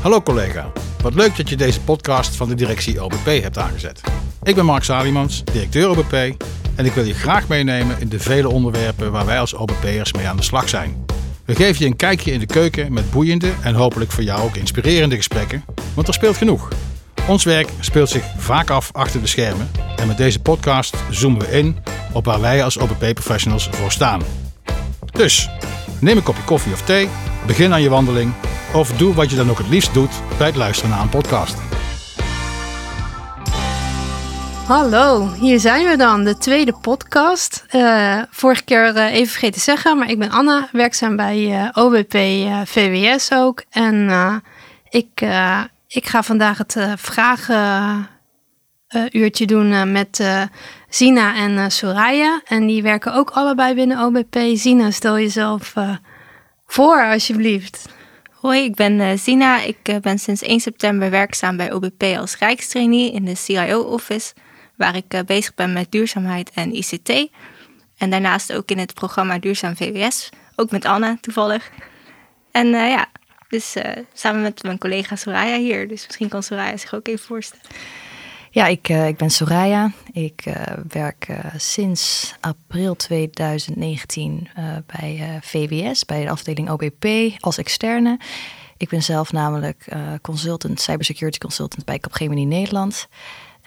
Hallo collega, wat leuk dat je deze podcast van de directie OBP hebt aangezet. Ik ben Mark Salimans, directeur OBP en ik wil je graag meenemen in de vele onderwerpen waar wij als OBP'ers mee aan de slag zijn. We geven je een kijkje in de keuken met boeiende en hopelijk voor jou ook inspirerende gesprekken, want er speelt genoeg. Ons werk speelt zich vaak af achter de schermen en met deze podcast zoomen we in op waar wij als OBP-professionals voor staan. Dus neem een kopje koffie of thee, begin aan je wandeling of doe wat je dan ook het liefst doet bij het luisteren naar een podcast. Hallo, hier zijn we dan, de tweede podcast. Uh, vorige keer uh, even vergeten te zeggen, maar ik ben Anna, werkzaam bij uh, OBP VWS ook. En ik, ik ga vandaag het vragenuurtje doen met Zina en Soraya. En die werken ook allebei binnen OBP. Zina, stel jezelf voor alsjeblieft. Hoi, ik ben Zina. Ik ben sinds 1 september werkzaam bij OBP als Rijkstrainee in de CIO-office waar ik eh, bezig ben met duurzaamheid en ICT. En daarnaast ook in het programma Duurzaam VWS, ook met Anne toevallig. En ja, dus samen met mijn collega Soraya hier. Dus misschien kan Soraya zich ook even voorstellen. Ja, ik, uh, ik ben Soraya. Ik werk sinds april 2019 bij VWS, bij de afdeling OBP als externe. Ik ben zelf namelijk consultant, cybersecurity consultant bij Capgemini Nederland.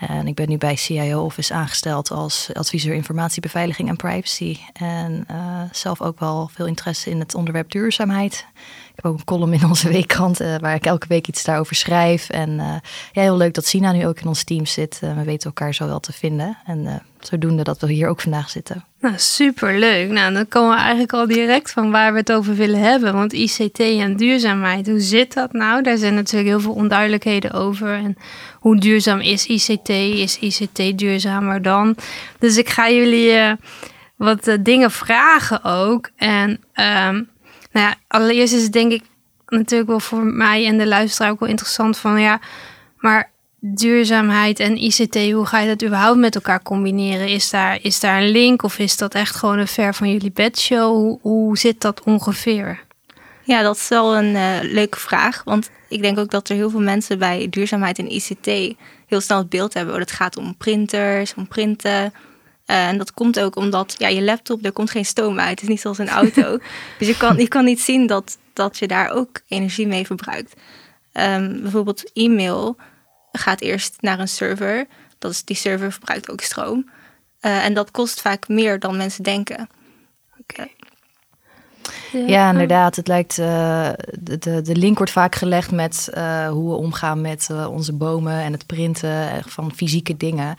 En ik ben nu bij CIO Office aangesteld als adviseur informatiebeveiliging en privacy. En uh, zelf ook wel veel interesse in het onderwerp duurzaamheid. Ik heb ook een column in onze weekkrant uh, waar ik elke week iets daarover schrijf. En uh, ja, heel leuk dat Sina nu ook in ons team zit. we weten elkaar zo wel te vinden. En zodoende dat we hier ook vandaag zitten. Nou, superleuk. Nou, dan komen we eigenlijk al direct van waar we het over willen hebben. Want ICT en duurzaamheid, hoe zit dat nou? Daar zijn natuurlijk heel veel onduidelijkheden over. En hoe duurzaam is ICT? Is ICT duurzamer dan? Dus ik ga jullie uh, wat uh, dingen vragen ook. En um, nou ja, allereerst is het denk ik natuurlijk wel voor mij en de luisteraar ook wel interessant van ja, maar duurzaamheid en ICT, hoe ga je dat überhaupt met elkaar combineren? Is daar, is daar een link of is dat echt gewoon een ver van jullie bedshow? Hoe, hoe zit dat ongeveer? Ja, dat is wel een uh, leuke vraag. Want ik denk ook dat er heel veel mensen bij duurzaamheid en ICT heel snel het beeld hebben. Oh, dat gaat om printers, om printen. Uh, en dat komt ook omdat ja, je laptop, er komt geen stoom uit. Het is niet zoals een auto. dus je kan, je kan niet zien dat, dat je daar ook energie mee verbruikt. Um, bijvoorbeeld e-mail gaat eerst naar een server. Dat is, die server verbruikt ook stroom. Uh, en dat kost vaak meer dan mensen denken. Oké. Ja, inderdaad. Het lijkt, uh, de, de, de, link wordt vaak gelegd met uh, hoe we omgaan met uh, onze bomen en het printen van fysieke dingen.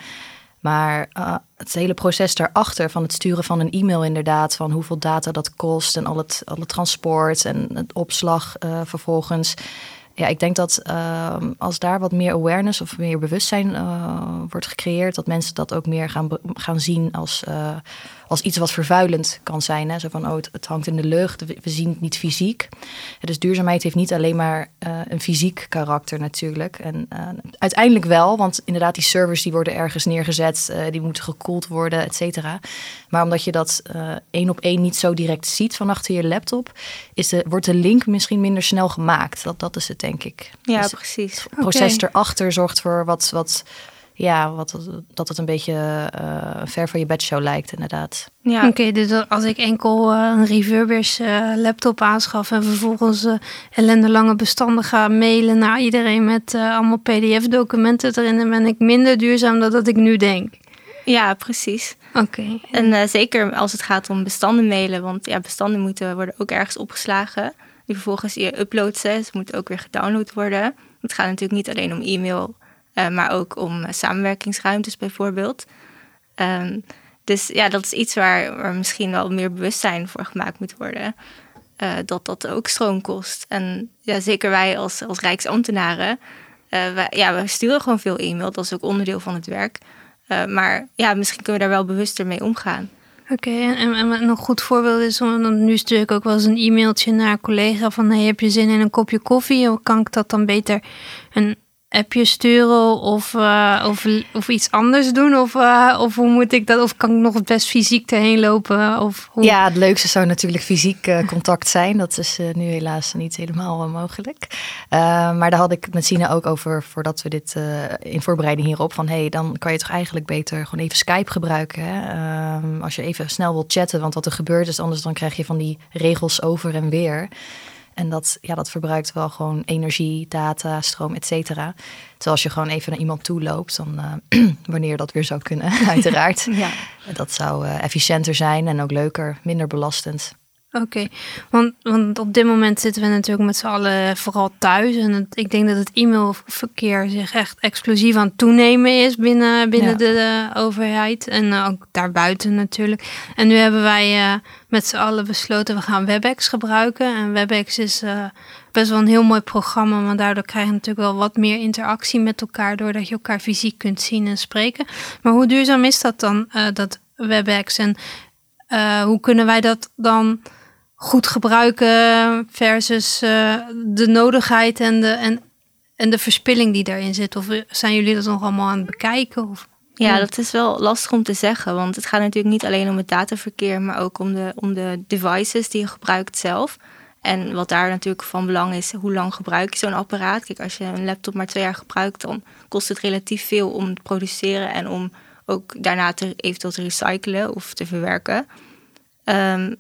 Maar het hele proces daarachter van het sturen van een e-mail inderdaad, van hoeveel data dat kost en al het, al het transport en het opslag vervolgens ja, ik denk dat uh, als daar wat meer awareness of meer bewustzijn uh, wordt gecreëerd, dat mensen dat ook meer gaan, gaan zien als, uh, als iets wat vervuilend kan zijn. Hè? Zo van, oh, het, hangt in de lucht, we, zien het niet fysiek. dus duurzaamheid heeft niet alleen maar een fysiek karakter natuurlijk. En uiteindelijk wel, want inderdaad die servers die worden ergens neergezet, die moeten gekoeld worden, et cetera. Maar omdat je dat één op één niet zo direct ziet van achter je laptop, is de, wordt de link misschien minder snel gemaakt. Dat, dat is het denk ik. Ja, dus precies. Het proces erachter zorgt voor wat, wat, ja, wat, dat het een beetje uh, ver van je bedshow lijkt, inderdaad. Ja. Oké, dus als ik enkel uh, een Refurbished uh, laptop aanschaf en vervolgens uh, ellendelange bestanden ga mailen naar iedereen met allemaal PDF-documenten erin, dan ben ik minder duurzaam dan dat ik nu denk. Ja, precies. Oké. En zeker als het gaat om bestanden mailen, want ja, bestanden moeten worden ook ergens opgeslagen die vervolgens je uploadt. Ze moet ook weer gedownload worden. Het gaat natuurlijk niet alleen om e-mail, uh, maar ook om uh, samenwerkingsruimtes bijvoorbeeld. Um, dus ja, dat is iets waar, waar misschien wel meer bewustzijn voor gemaakt moet worden. Uh, dat dat ook stroom kost. En ja, zeker wij als, als Rijksambtenaren, wij, ja, we sturen gewoon veel e-mail. Dat is ook onderdeel van het werk. maar ja, misschien kunnen we daar wel bewuster mee omgaan. Oké, en, en, een goed voorbeeld is, om, nu stuur ik ook wel eens een e-mailtje naar een collega van, hey, heb je zin in een kopje koffie? Of kan ik dat dan beter een appje sturen of, uh, of, of iets anders doen? Of, uh, of hoe moet ik dat? Of kan ik nog best fysiek erheen lopen? Of? Ja, het leukste zou natuurlijk fysiek uh, contact zijn. Dat is nu helaas niet helemaal mogelijk. maar daar had ik met Sina ook over voordat we dit in voorbereiding hierop. Van hey, dan kan je toch eigenlijk beter gewoon even Skype gebruiken. Hè? Ehm, als je even snel wilt chatten, want wat er gebeurt is anders dan krijg je van die regels over en weer. En dat, ja, dat verbruikt wel gewoon energie, data, stroom, et cetera. Terwijl als je gewoon even naar iemand toe loopt, dan uh, wanneer dat weer zou kunnen, uiteraard. ja. Dat zou uh, efficiënter zijn en ook leuker, minder belastend. Oké, want, want op dit moment zitten we natuurlijk met z'n allen vooral thuis. En ik denk dat het e-mailverkeer zich echt explosief aan het toenemen is binnen, binnen de, overheid. En uh, ook daarbuiten natuurlijk. En nu hebben wij uh, met z'n allen besloten, we gaan WebEx gebruiken. En WebEx is uh, best wel een heel mooi programma. Want daardoor krijg je natuurlijk wel wat meer interactie met elkaar. Doordat je elkaar fysiek kunt zien en spreken. Maar hoe duurzaam is dat dan, dat WebEx? En hoe kunnen wij dat dan goed gebruiken versus uh, de nodigheid en de, en, en de verspilling die daarin zit? Of zijn jullie dat nog allemaal aan het bekijken? Of? Ja, dat is wel lastig om te zeggen, want het gaat natuurlijk niet alleen om het dataverkeer, maar ook om de, om de devices die je gebruikt zelf. En wat daar natuurlijk van belang is, hoe lang gebruik je zo'n apparaat? Kijk, als je een laptop maar twee jaar gebruikt, dan kost het relatief veel om te produceren en om ook daarna te, eventueel te recyclen of te verwerken. Um,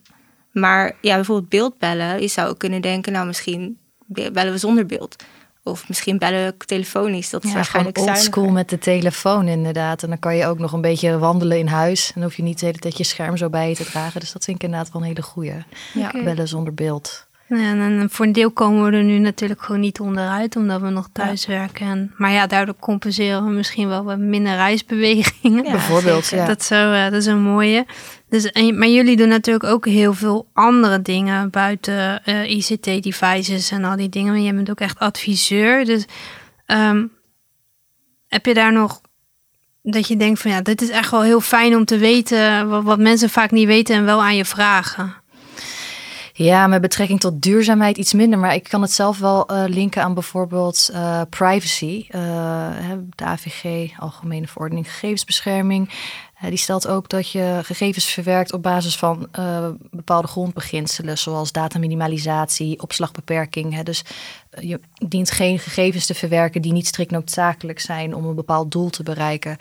maar ja, bijvoorbeeld beeldbellen. Je zou ook kunnen denken, nou misschien bellen we zonder beeld. Of misschien bellen we telefonisch. Dat is ja, waarschijnlijk old school met de telefoon inderdaad. En dan kan je ook nog een beetje wandelen in huis. En hoef je niet de hele tijd je scherm zo bij je te dragen. Dus dat vind ik inderdaad wel een hele goeie. Ja. Bellen zonder beeld. Ja, en voor een deel komen we er nu natuurlijk gewoon niet onderuit, omdat we nog thuis werken. En, maar ja, daardoor compenseren we misschien wel wat minder reisbewegingen. Bijvoorbeeld, ja. Dat, zo, uh, dat is een mooie. Dus, en, maar jullie doen natuurlijk ook heel veel andere dingen buiten uh, eh, ICT-devices en al die dingen. Maar je bent ook echt adviseur. Dus um, heb je daar nog dat je denkt van ja, dit is echt wel heel fijn om te weten wat, wat mensen vaak niet weten en wel aan je vragen? Ja, met betrekking tot duurzaamheid iets minder. Maar ik kan het zelf wel uh, linken aan bijvoorbeeld uh, privacy. Uh, de AVG, Algemene Verordening Gegevensbescherming. die stelt ook dat je gegevens verwerkt op basis van bepaalde grondbeginselen. Zoals dataminimalisatie, opslagbeperking. Hè. Dus je dient geen gegevens te verwerken die niet strikt noodzakelijk zijn om een bepaald doel te bereiken.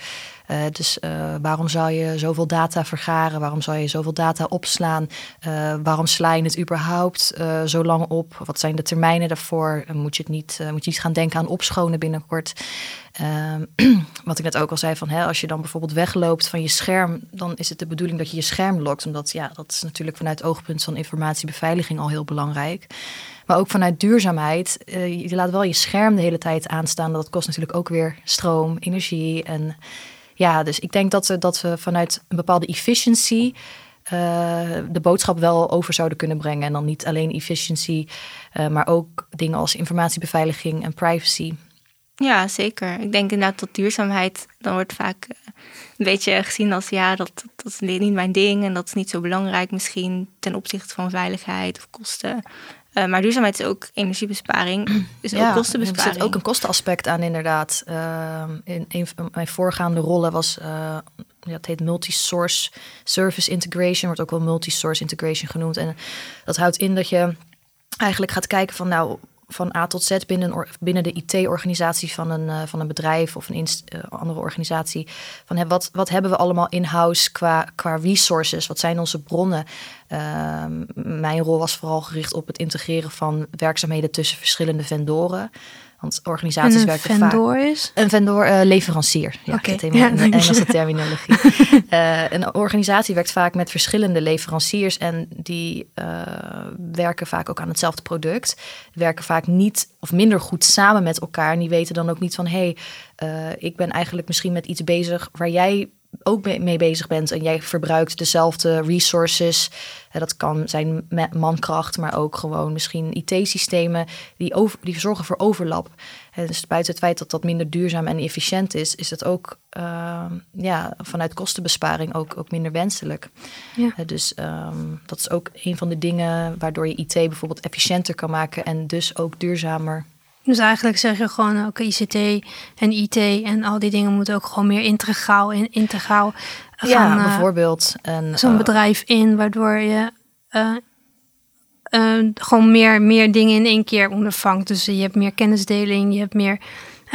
Uh, dus uh, waarom zou je zoveel data vergaren? Waarom zou je zoveel data opslaan? Uh, waarom sla je het überhaupt zo lang op? Wat zijn de termijnen daarvoor? moet, je het niet, moet je niet gaan denken aan opschonen binnenkort? Ehm, wat ik net ook al zei, van, hè, als je dan bijvoorbeeld wegloopt van je scherm, dan is het de bedoeling dat je je scherm lokt. Omdat ja, dat is natuurlijk vanuit het oogpunt van informatiebeveiliging al heel belangrijk. Maar ook vanuit duurzaamheid. Je laat wel je scherm de hele tijd aanstaan. Dat kost natuurlijk ook weer stroom, energie. En ja, dus ik denk dat dat we vanuit een bepaalde efficiency. Uh, de boodschap wel over zouden kunnen brengen. En dan niet alleen efficiency, uh, maar ook dingen als informatiebeveiliging en privacy. Ja, zeker. Ik denk inderdaad dat duurzaamheid, dan wordt vaak een beetje gezien als ja, dat, dat is niet mijn ding en dat is niet zo belangrijk misschien ten opzichte van veiligheid of kosten. Uh, maar duurzaamheid is ook energiebesparing, ja, ook kostenbesparing. Er zit ook een kostenaspect aan inderdaad. Uh, in een van mijn voorgaande rollen was, uh, ja, het heet multi-source service integration, wordt ook wel multi-source integration genoemd. En dat houdt in dat je eigenlijk gaat kijken van nou, van A tot Z binnen, binnen de IT-organisatie van een, uh, van een bedrijf of een uh, andere organisatie. Van wat, wat hebben we allemaal in-house qua, qua resources? Wat zijn onze bronnen? Uh, mijn rol was vooral gericht op het integreren van werkzaamheden tussen verschillende vendoren. Want organisaties een werken vendor is? Een vendor, uh, leverancier. Ja, okay. in ja, de Engelse terminologie. uh, een organisatie werkt vaak met verschillende leveranciers en die uh, werken vaak ook aan hetzelfde product. Werken vaak niet of minder goed samen met elkaar. En die weten dan ook niet van hé, hey, ik ben eigenlijk misschien met iets bezig waar jij ook mee bezig bent en jij verbruikt dezelfde resources. Dat kan zijn mankracht, maar ook gewoon misschien IT-systemen die, over, die zorgen voor overlap. Dus buiten het feit dat dat minder duurzaam en efficiënt is, is dat ook uh, ja, vanuit kostenbesparing ook, ook minder wenselijk. Ja. Dus um, dat is ook een van de dingen waardoor je IT bijvoorbeeld efficiënter kan maken en dus ook duurzamer. Dus eigenlijk zeg je gewoon, oké, ICT en IT en al die dingen moeten ook gewoon meer integraal in integraal gaan. Ja, eh, bijvoorbeeld. En, zo'n eh, bedrijf in, waardoor je eh, gewoon meer, meer dingen in één keer ondervangt. Dus je hebt meer kennisdeling, je hebt meer,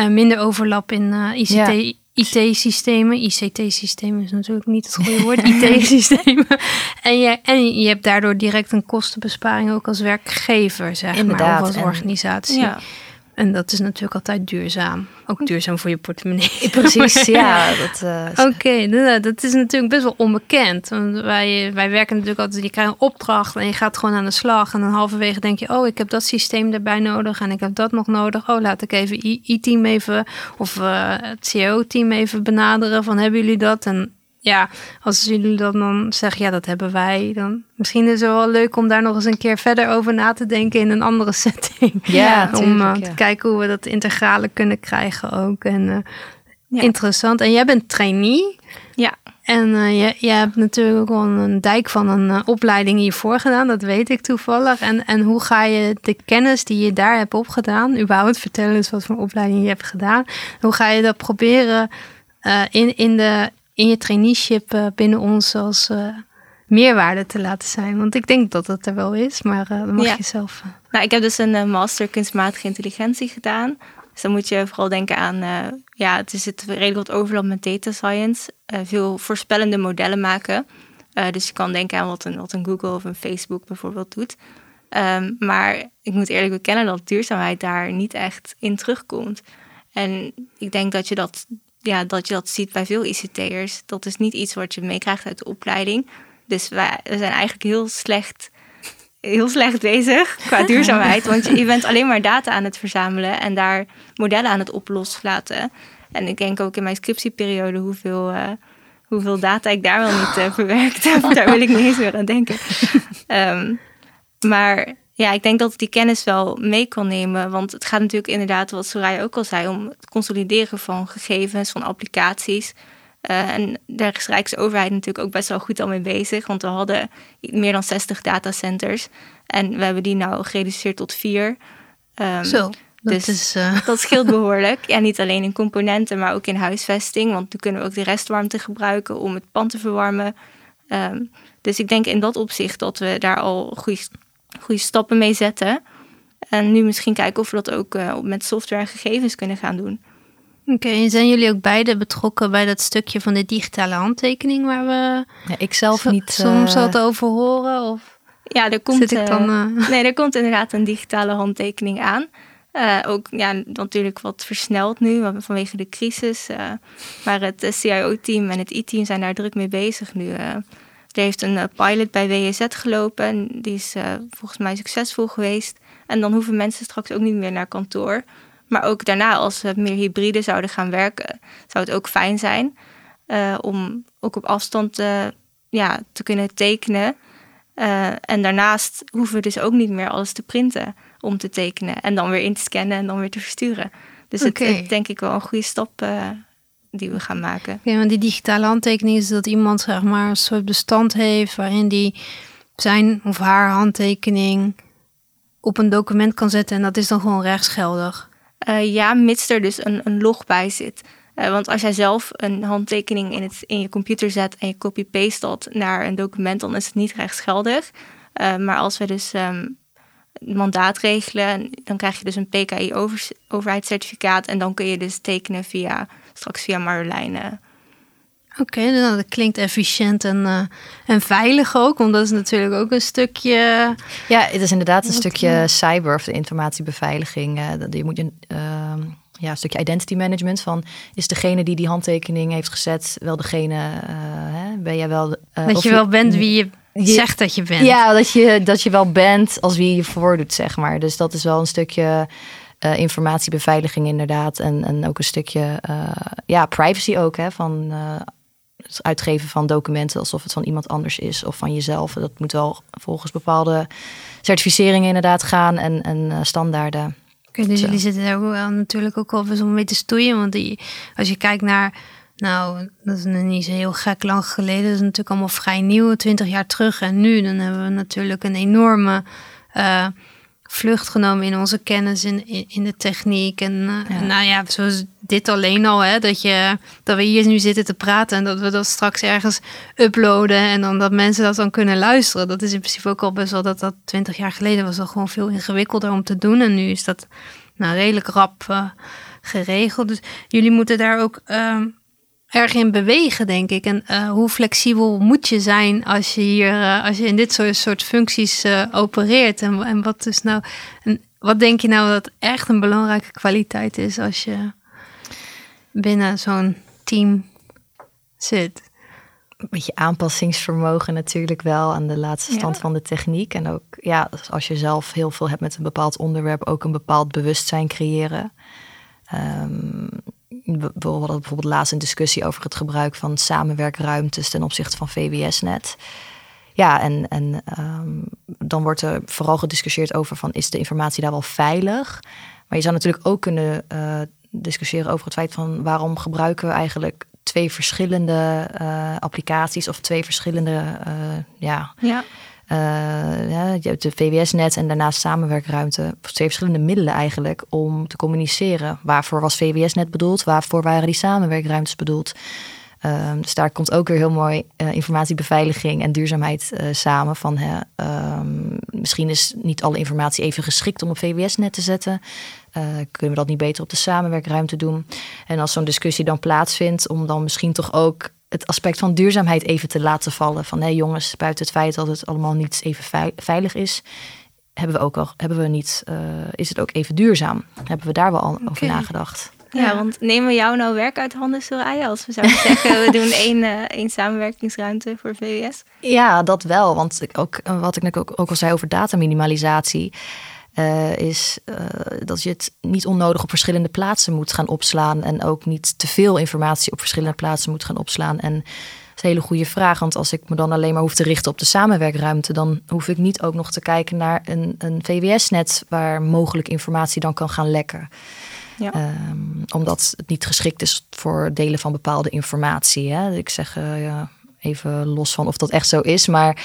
minder overlap in ICT. Ja. IT-systemen. ICT-systemen is natuurlijk niet het goede woord. IT-systemen. En je, en je hebt daardoor direct een kostenbesparing ook als werkgever, zeg maar, of als en- organisatie. Ja. En dat is natuurlijk altijd duurzaam. Ook duurzaam voor je portemonnee. Precies, ja. Dat, eh, Oké, nou, dat is natuurlijk best wel onbekend. Want wij, wij werken natuurlijk altijd, je krijgt een opdracht en je gaat gewoon aan de slag. En dan halverwege denk je, oh, ik heb dat systeem erbij nodig en ik heb dat nog nodig. Oh, laat ik even I-team even of eh, het CEO-team even benaderen van hebben jullie dat? En ja, als jullie dat dan zeggen, ja, dat hebben wij, dan misschien is het wel leuk om daar nog eens een keer verder over na te denken in een andere setting. Ja, om eh, te kijken hoe we dat integrale kunnen krijgen ook. En eh, Ja. interessant. En jij bent trainee. Ja. En eh, je, je hebt natuurlijk ook al een dijk van een opleiding hiervoor gedaan, dat weet ik toevallig. En, en hoe ga je de kennis die je daar hebt opgedaan, überhaupt vertellen eens wat voor opleiding je hebt gedaan, hoe ga je dat proberen in, in, de, in je traineeship eh, binnen ons als eh, meerwaarde te laten zijn? Want ik denk dat dat er wel is, maar eh dan mag Ja. je zelf. Nou, ik heb dus een master kunstmatige intelligentie gedaan. Dus dan moet je vooral denken aan, ja, het is het redelijk wat overlap met data science. Veel voorspellende modellen maken. Dus je kan denken aan wat een, wat een Google of een Facebook bijvoorbeeld doet. Ehm, maar ik moet eerlijk bekennen dat duurzaamheid daar niet echt in terugkomt. En ik denk dat je dat, ja, dat, je dat ziet bij veel ICT'ers. Dat is niet iets wat je meekrijgt uit de opleiding. Dus wij, we zijn eigenlijk heel slecht heel slecht bezig qua duurzaamheid. Want je, je bent alleen maar data aan het verzamelen en daar modellen aan het oploslaten. En ik denk ook in mijn scriptieperiode hoeveel, eh, hoeveel data ik daar wel niet eh, verwerkt heb. Daar wil ik niet eens meer aan denken. Ehm, maar ja, ik denk dat ik die kennis wel mee kan nemen. Want het gaat natuurlijk inderdaad, wat Soraya ook al zei, om het consolideren van gegevens, van applicaties. Eh, en daar is Rijksoverheid natuurlijk ook best wel goed al mee bezig. Want we hadden meer dan 60 datacenters. En we hebben die nou gereduceerd tot vier. Ehm, Zo, dat dus- is... eh, Dat scheelt behoorlijk. Ja, niet alleen in componenten, maar ook in huisvesting. Want nu kunnen we ook de restwarmte gebruiken om het pand te verwarmen. Ehm, dus ik denk in dat opzicht dat we daar al goede, goede stappen mee zetten. En nu misschien kijken of we dat ook eh, met software en gegevens kunnen gaan doen. Oké, en zijn jullie ook beide betrokken bij dat stukje van de digitale handtekening waar we ja, ik zelf niet. soms eh, wat over horen? Of Ja, er komt, zit ik eh, dan... eh, Nee, er komt inderdaad een digitale handtekening aan. Eh, ook ja, natuurlijk wat versneld nu vanwege de crisis. eh, maar het CIO-team en het I-team zijn daar druk mee bezig nu. Er heeft een eh, pilot bij WSZ gelopen. En die is eh, volgens mij succesvol geweest. En dan hoeven mensen straks ook niet meer naar kantoor. Maar ook daarna, als we meer hybride zouden gaan werken, zou het ook fijn zijn eh, om ook op afstand ja, te kunnen tekenen. En daarnaast hoeven we dus ook niet meer alles te printen om te tekenen. En dan weer in te scannen en dan weer te versturen. Dus Oké. het is denk ik wel een goede stap die we gaan maken. Ja, want die digitale handtekening is dat iemand zeg maar een soort bestand heeft waarin die zijn of haar handtekening op een document kan zetten en dat is dan gewoon rechtsgeldig. Eh, ja, mits er dus een, een log bij zit. Eh, want als jij zelf een handtekening in, het, in je computer zet en je copy-paste dat naar een document, dan is het niet rechtsgeldig. Eh, maar als we dus een mandaat regelen, dan krijg je dus een PKI-overheidscertificaat en dan kun je dus tekenen via, straks via Marjolein. Oké, nou, dat klinkt efficiënt en, eh, en veilig ook, want dat is natuurlijk ook een stukje. Ja, het is inderdaad een Wat, stukje eh, cyber of de informatiebeveiliging. eh, dat je moet een, ehm, ja, een stukje identity management van is degene die die handtekening heeft gezet wel degene, eh, hè, ben jij wel eh, dat of je wel bent wie je, je- zegt dat je bent. Ja, dat je, dat je wel bent als wie je voordoet, zeg maar. Dus dat is wel een stukje eh, informatiebeveiliging inderdaad. En, en ook een stukje eh, ja, privacy ook, hè, van eh, het uitgeven van documenten alsof het van iemand anders is of van jezelf. Dat moet wel volgens bepaalde certificeringen inderdaad gaan en, en standaarden. Oké, dus Zo. jullie zitten daar ook wel natuurlijk ook al best wel mee te stoeien. Want die, als je kijkt naar, nou, dat is nog niet zo heel gek lang geleden. Dat is natuurlijk allemaal vrij nieuw, twintig jaar terug. En nu, dan hebben we natuurlijk een enorme vlucht genomen in onze kennis in, in, de techniek. En uh, nou ja, zoals dit alleen al, hè, dat, je, dat we hier nu zitten te praten en dat we dat straks ergens uploaden en dan dat mensen dat dan kunnen luisteren. Dat is in principe ook al best wel dat dat twintig jaar geleden was al gewoon veel ingewikkelder om te doen. En nu is dat nou redelijk rap uh, geregeld. Dus jullie moeten daar ook uh, erg in bewegen, denk ik. En uh, hoe flexibel moet je zijn als je hier, uh, als je in dit soort, soort functies uh, opereert? En, en wat is nou, en wat denk je nou dat echt een belangrijke kwaliteit is als je binnen zo'n team zit? Een beetje aanpassingsvermogen natuurlijk wel aan de laatste stand ja. van de techniek. En ook ja, als je zelf heel veel hebt met een bepaald onderwerp, ook een bepaald bewustzijn creëren. Um, we hadden bijvoorbeeld laatst een discussie over het gebruik van samenwerkruimtes ten opzichte van VWS-net. Ja, en, en um, dan wordt er vooral gediscussieerd over van is de informatie daar wel veilig? Maar je zou natuurlijk ook kunnen uh, discussiëren over het feit van waarom gebruiken we eigenlijk twee verschillende uh, applicaties of twee verschillende uh, ja, ja. Uh, ja, je hebt de VWS-net en daarnaast samenwerkruimte. Twee verschillende middelen eigenlijk om te communiceren. Waarvoor was VWS-net bedoeld? Waarvoor waren die samenwerkruimtes bedoeld? Uh, dus daar komt ook weer heel mooi uh, informatiebeveiliging en duurzaamheid uh, samen. Van, hè, um, misschien is niet alle informatie even geschikt om op VWS-net te zetten. kunnen we dat niet beter op de samenwerkruimte doen? En als zo'n discussie dan plaatsvindt, om dan misschien toch ook het aspect van duurzaamheid even te laten vallen. Van hé jongens, buiten het feit dat het allemaal niet even veilig is, hebben we ook al, hebben we niet, uh, is het ook even duurzaam? Hebben we daar wel al over nagedacht? Ja, ja, want nemen we jou nou werk uit handen, Soraya? Als we zouden zeggen, we doen één, uh, één samenwerkingsruimte voor VWS? Ja, dat wel. Want ook, wat ik ook, ook al zei over dataminimalisatie... Uh, is uh, dat je het niet onnodig op verschillende plaatsen moet gaan opslaan. En ook niet te veel informatie op verschillende plaatsen moet gaan opslaan. En dat is een hele goede vraag. Want als ik me dan alleen maar hoef te richten op de samenwerkruimte, dan hoef ik niet ook nog te kijken naar een, een VWS-net waar mogelijk informatie dan kan gaan lekken. Ja. Um, omdat het niet geschikt is voor delen van bepaalde informatie. Hè? Ik zeg uh, ja, even los van of dat echt zo is. Maar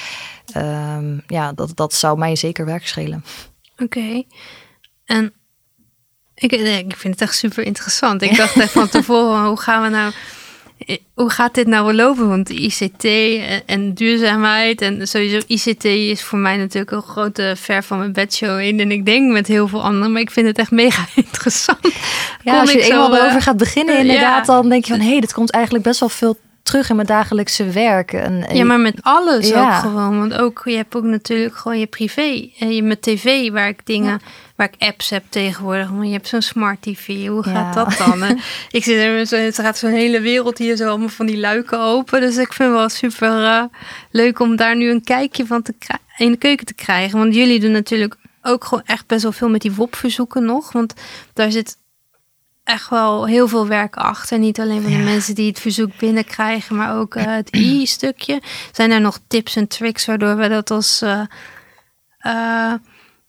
um, ja, dat, dat zou mij zeker werk schelen. Oké. Okay. En ik, nee, ik vind het echt super interessant. Ik dacht echt van tevoren, hoe gaan we nou... Hoe gaat dit nou lopen? Want ICT en, en, duurzaamheid en sowieso ICT is voor mij natuurlijk een grote ver van mijn bedshow in. En ik denk met heel veel anderen, maar ik vind het echt mega interessant. Ja, als je er eenmaal over gaat beginnen inderdaad, ja. dan denk je van hé, hey, dit komt eigenlijk best wel veel terug in mijn dagelijkse werk. En, en ja, maar met alles ja. ook gewoon. Want ook, je hebt ook natuurlijk gewoon je privé. En je met tv, waar ik dingen, ja. waar ik apps heb tegenwoordig. Maar je hebt zo'n smart tv. Hoe gaat ja. dat dan? ik zit er zo, het gaat zo'n hele wereld hier zo allemaal van die luiken open. Dus ik vind het wel super uh, leuk om daar nu een kijkje van te in de keuken te krijgen. Want jullie doen natuurlijk ook gewoon echt best wel veel met die WOP-verzoeken nog. Want daar zit echt wel heel veel werk achter. Niet alleen van de ja. mensen die het verzoek binnenkrijgen, maar ook uh, het i-stukje. Zijn er nog tips en tricks waardoor we dat als, uh, uh,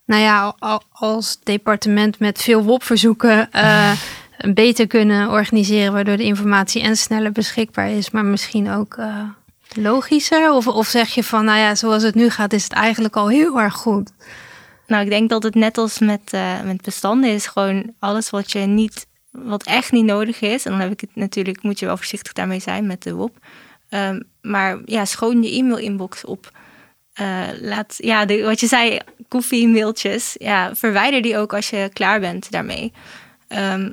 nou ja, als departement met veel WOP-verzoeken beter kunnen organiseren, waardoor de informatie en sneller beschikbaar is, maar misschien ook logischer? Of, of zeg je van, nou ja, zoals het nu gaat, is het eigenlijk al heel erg goed? Nou, ik denk dat het net als met, met bestanden is, gewoon alles wat je niet wat echt niet nodig is. En dan heb ik het natuurlijk, moet je wel voorzichtig daarmee zijn met de WOP. Um, maar ja, schoon je e-mail-inbox op. Uh, laat, ja, de, wat je zei, koffie-mailtjes. Ja, verwijder die ook als je klaar bent daarmee. Um,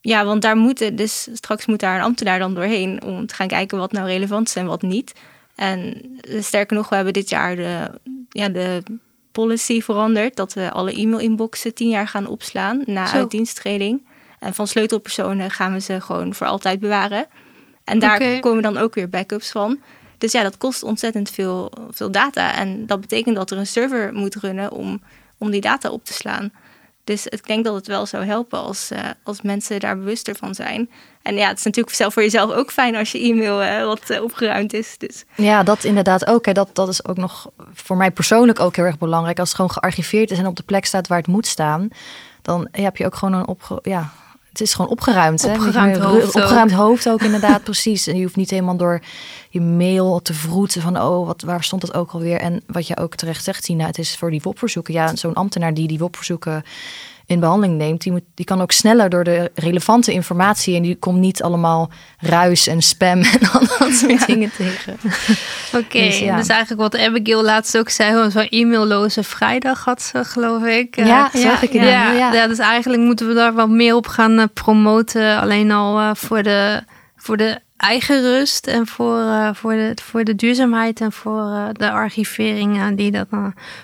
ja, want daar moeten dus straks moet daar een ambtenaar dan doorheen om te gaan kijken wat nou relevant is en wat niet. En sterker nog, we hebben dit jaar de, ja, de policy veranderd dat we alle e-mail-inboxen tien jaar gaan opslaan na Zo. uitdiensttreding. En van sleutelpersonen gaan we ze gewoon voor altijd bewaren. En daar okay. komen dan ook weer backups van. Dus ja, dat kost ontzettend veel, veel data. En dat betekent dat er een server moet runnen om, om die data op te slaan. Dus ik denk dat het wel zou helpen als, uh, als mensen daar bewuster van zijn. En ja, het is natuurlijk zelf voor jezelf ook fijn als je e-mail uh, wat uh, opgeruimd is. Dus. Ja, dat inderdaad ook. Hè. Dat, dat is ook nog voor mij persoonlijk ook heel erg belangrijk. Als het gewoon gearchiveerd is en op de plek staat waar het moet staan, dan heb je ook gewoon een opge ja, het is gewoon opgeruimd. Opgeruimd hoofd ook. opgeruimd hoofd ook inderdaad, precies. En je hoeft niet helemaal door je mail te vroeten van... oh, wat, waar stond dat ook alweer? En wat je ook terecht zegt, Tina, het is voor die WOP-verzoeken. Ja, zo'n ambtenaar die die WOP-verzoeken in behandeling neemt... Die, moet, die kan ook sneller door de relevante informatie... en die komt niet allemaal ruis en spam en al dat soort dingen tegen. Oké, Dus dus, ja. eigenlijk wat Abigail laatst ook zei, zo'n e-mailloze vrijdag had ze, geloof ik. Eh, Ja, zag ik ja, ja. ja. dus eigenlijk moeten we daar wat meer op gaan eh, promoten. Alleen al eh, voor, de, voor de eigen rust en voor, eh, voor, de, voor de duurzaamheid en voor eh, de archivering eh, die dat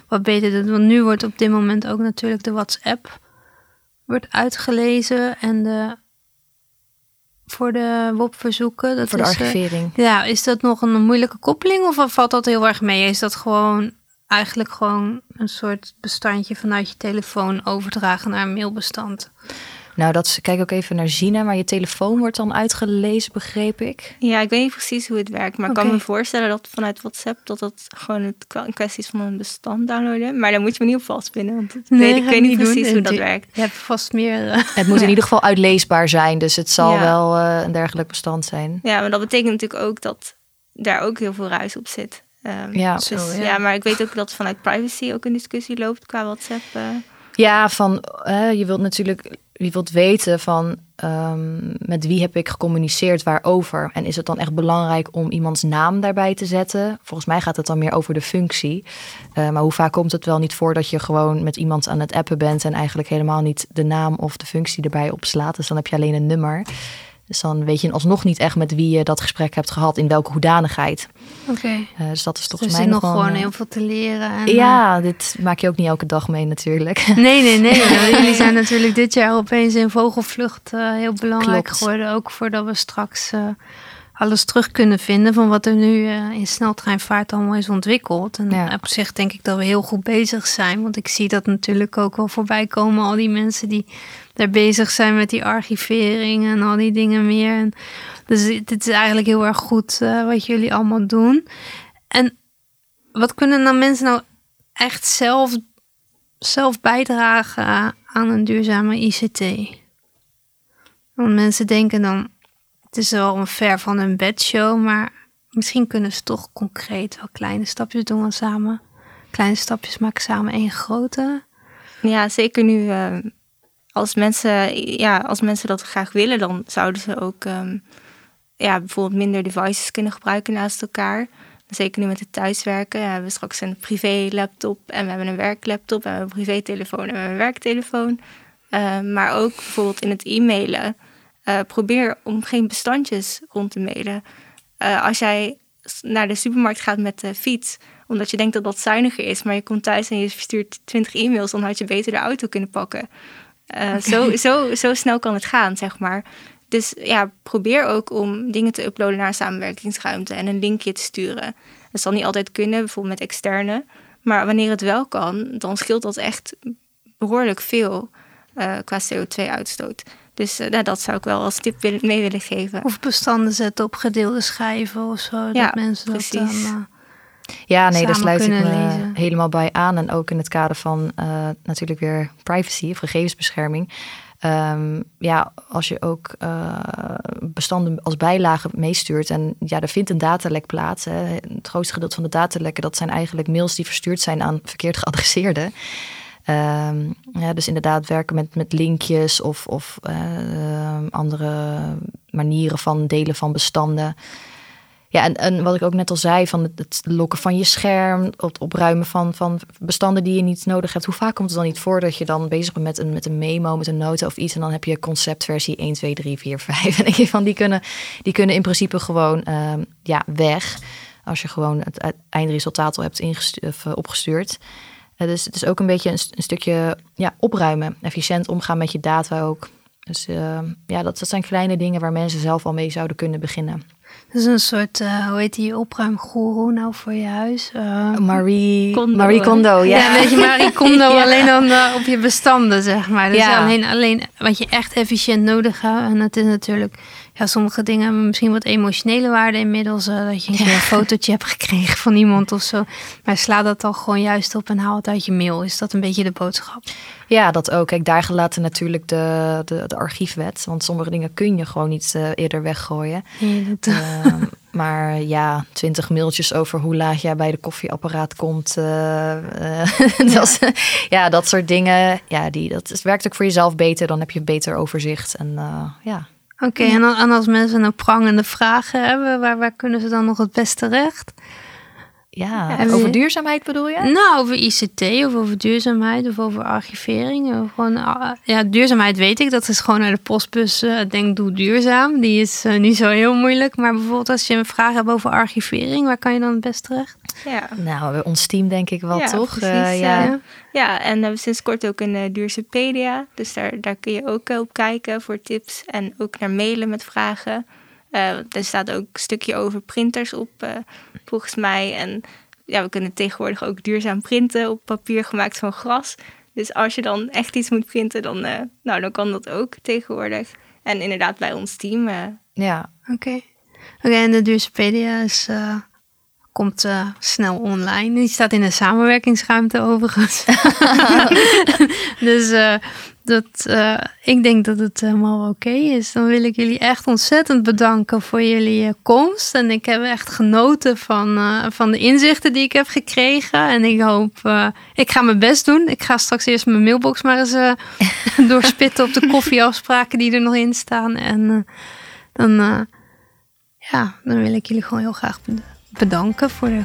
wat beter doet. Want nu wordt op dit moment ook natuurlijk de WhatsApp wordt uitgelezen en de voor de WOP-verzoeken. Dat Voor de is, eh, archivering. ja, is dat nog een moeilijke koppeling of valt dat heel erg mee? Is dat gewoon eigenlijk gewoon een soort bestandje vanuit je telefoon overdragen naar een mailbestand? Nou, dat is, kijk ook even naar Gina, maar je telefoon wordt dan uitgelezen, begreep ik. Ja, ik weet niet precies hoe het werkt, maar ik kan me voorstellen dat vanuit WhatsApp dat dat gewoon het kwa- een kwestie is van een bestand downloaden. Maar daar moet je me niet op vastpinnen, want ik weet, ik weet niet doen. precies hoe dat Je- werkt. Je hebt vast meer. eh, Het moet in ieder geval uitleesbaar zijn, dus het zal Ja. wel eh, een dergelijk bestand zijn. Ja, maar dat betekent natuurlijk ook dat daar ook heel veel ruis op zit. Ehm, Ja. dus, Zo, ja. ja. maar ik weet ook dat vanuit privacy ook een discussie loopt qua WhatsApp. eh. Ja, van je wilt natuurlijk je wilt weten van ehm, met wie heb ik gecommuniceerd waarover. En is het dan echt belangrijk om iemands naam daarbij te zetten? Volgens mij gaat het dan meer over de functie. Eh, maar hoe vaak komt het wel niet voor dat je gewoon met iemand aan het appen bent en eigenlijk helemaal niet de naam of de functie erbij opslaat. Dus dan heb je alleen een nummer. Dus dan weet je alsnog niet echt met wie je dat gesprek hebt gehad, in welke hoedanigheid. Oké. Eh, dus dat is Dus volgens er mij is nog gewoon heel veel te leren. En, eh, Ja, dit maak je ook niet elke dag mee natuurlijk. eh, Nee, nee, nee. Jullie zijn natuurlijk dit jaar opeens in vogelvlucht eh, heel belangrijk Klopt. geworden. Ook voordat we straks eh, alles terug kunnen vinden van wat er nu eh, in sneltreinvaart allemaal is ontwikkeld. En Ja. op zich denk ik dat we heel goed bezig zijn. Want ik zie dat natuurlijk ook wel voorbij komen. Al die mensen die daar bezig zijn met die archivering en al die dingen meer. En dus dit is eigenlijk heel erg goed eh, wat jullie allemaal doen. En wat kunnen dan mensen nou echt zelf, zelf bijdragen aan een duurzame ICT? Want mensen denken dan, het is wel een ver van een bedshow, maar misschien kunnen ze toch concreet wel kleine stapjes doen we samen. Kleine stapjes maken samen één grote. Ja, zeker nu eh, als, mensen, ja, als mensen dat graag willen, dan zouden ze ook ehm, ja, bijvoorbeeld minder devices kunnen gebruiken naast elkaar. Zeker nu met het thuiswerken. We hebben straks een privé laptop en we hebben een werklaptop en we hebben een privételefoon en we hebben een werktelefoon. Eh, maar ook bijvoorbeeld in het e-mailen. Eh, probeer om geen bestandjes rond te mailen. Eh, als jij naar de supermarkt gaat met de fiets, omdat je denkt dat dat zuiniger is, maar je komt thuis en je verstuurt 20 e-mails, dan had je beter de auto kunnen pakken. Eh, zo, zo, zo snel kan het gaan, zeg maar. Dus ja, probeer ook om dingen te uploaden naar een samenwerkingsruimte en een linkje te sturen. Dat zal niet altijd kunnen, bijvoorbeeld met externe. Maar wanneer het wel kan, dan scheelt dat echt behoorlijk veel qua CO2-uitstoot. Dus eh, nou, dat zou ik wel als tip willen, mee willen geven. Of bestanden zetten op gedeelde schijven of zo. Ja, dat mensen dat dan... precies. eh, Ja, nee, daar sluit ik me lezen. helemaal bij aan. En ook in het kader van eh, natuurlijk weer privacy of gegevensbescherming. Ehm, ja, als je ook eh, bestanden als bijlage meestuurt en ja, er vindt een datalek plaats. Hè. Het grootste gedeelte van de datalekken, dat zijn eigenlijk mails die verstuurd zijn aan verkeerd geadresseerden. Ehm, ja, dus inderdaad werken met, met linkjes of, of eh, andere manieren van delen van bestanden. Ja, en, en wat ik ook net al zei, van het, het lokken van je scherm, het opruimen van, van bestanden die je niet nodig hebt. Hoe vaak komt het dan niet voor dat je dan bezig bent met een, met een memo, met een nota of iets en dan heb je conceptversie 1, 2, 3, 4, 5. En denk van, die kunnen, die kunnen in principe gewoon ehm, ja, weg als je gewoon het eindresultaat al hebt of, eh, opgestuurd. Eh, dus het is ook een beetje een, st- een stukje ja, opruimen, efficiënt omgaan met je data ook. Dus eh, ja, dat, dat zijn kleine dingen waar mensen zelf al mee zouden kunnen beginnen. Dat is een soort, eh, hoe heet die opruimgoeroe nou voor je huis? Eh, Marie Kondo, Marie? Kondo, ja. Ja, weet je, Marie Kondo Ja. alleen dan eh, op je bestanden, zeg maar. Dus Ja. alleen, alleen wat je echt efficiënt nodig hebt. En dat is natuurlijk ja, sommige dingen hebben misschien wat emotionele waarde inmiddels. Uh, dat je een keer een fotootje hebt gekregen van iemand of zo. Maar sla dat dan gewoon juist op en haal het uit je mail. Is dat een beetje de boodschap? Ja, dat ook. Kijk, daar gelaten natuurlijk de, de, de archiefwet. Want sommige dingen kun je gewoon niet uh, eerder weggooien. Ja, maar ja, twintig mailtjes over hoe laat jij bij de koffieapparaat komt. Uh, dat, ja. ja. dat soort dingen. Ja, die, dat werkt ook voor jezelf beter. Dan heb je beter overzicht. En ja. Oké, en, en, als mensen een prangende vragen hebben, waar, waar kunnen ze dan nog het beste terecht? Ja, over duurzaamheid bedoel je? Nou, over ICT of over duurzaamheid of over archivering. Of gewoon, ah, ja, duurzaamheid weet ik, dat is gewoon naar de postbus. Uh, denk, doe duurzaam. Die is uh, niet zo heel moeilijk. Maar bijvoorbeeld als je een vraag hebt over archivering, waar kan je dan het best terecht? Ja. Nou, ons team denk ik wel, toch? Uh, ja. ja, en we hebben sinds kort ook een Duurzapedia. Dus daar, daar kun je ook op kijken voor tips. En ook naar mailen met vragen. Er staat ook een stukje over printers op volgens mij. En ja, we kunnen tegenwoordig ook duurzaam printen op papier gemaakt van gras. Dus als je dan echt iets moet printen, dan, uh, nou, dan kan dat ook tegenwoordig. En inderdaad bij ons team. Uh... Ja, oké. Oké, en de Duurzapedia is, uh, komt snel online. Die staat in een samenwerkingsruimte overigens. dus dat, uh, ik denk dat het helemaal oké is. Dan wil ik jullie echt ontzettend bedanken voor jullie uh, komst. En ik heb echt genoten van, uh, van de inzichten die ik heb gekregen. En ik hoop, ik ga mijn best doen. Ik ga straks eerst mijn mailbox maar eens doorspitten op de koffieafspraken die er nog in staan. En dan, ja, dan wil ik jullie gewoon heel graag bedanken voor, de,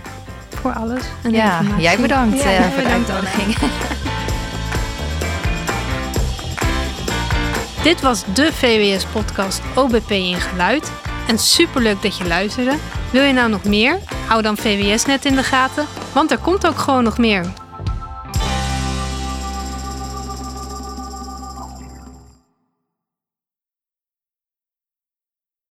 voor alles. En ja, jij bedankt ja, voor de uitnodiging. Dit was de VWS-podcast OBP in geluid. En superleuk dat je luisterde. Wil je nou nog meer? Hou dan VWS net in de gaten, want er komt ook gewoon nog meer.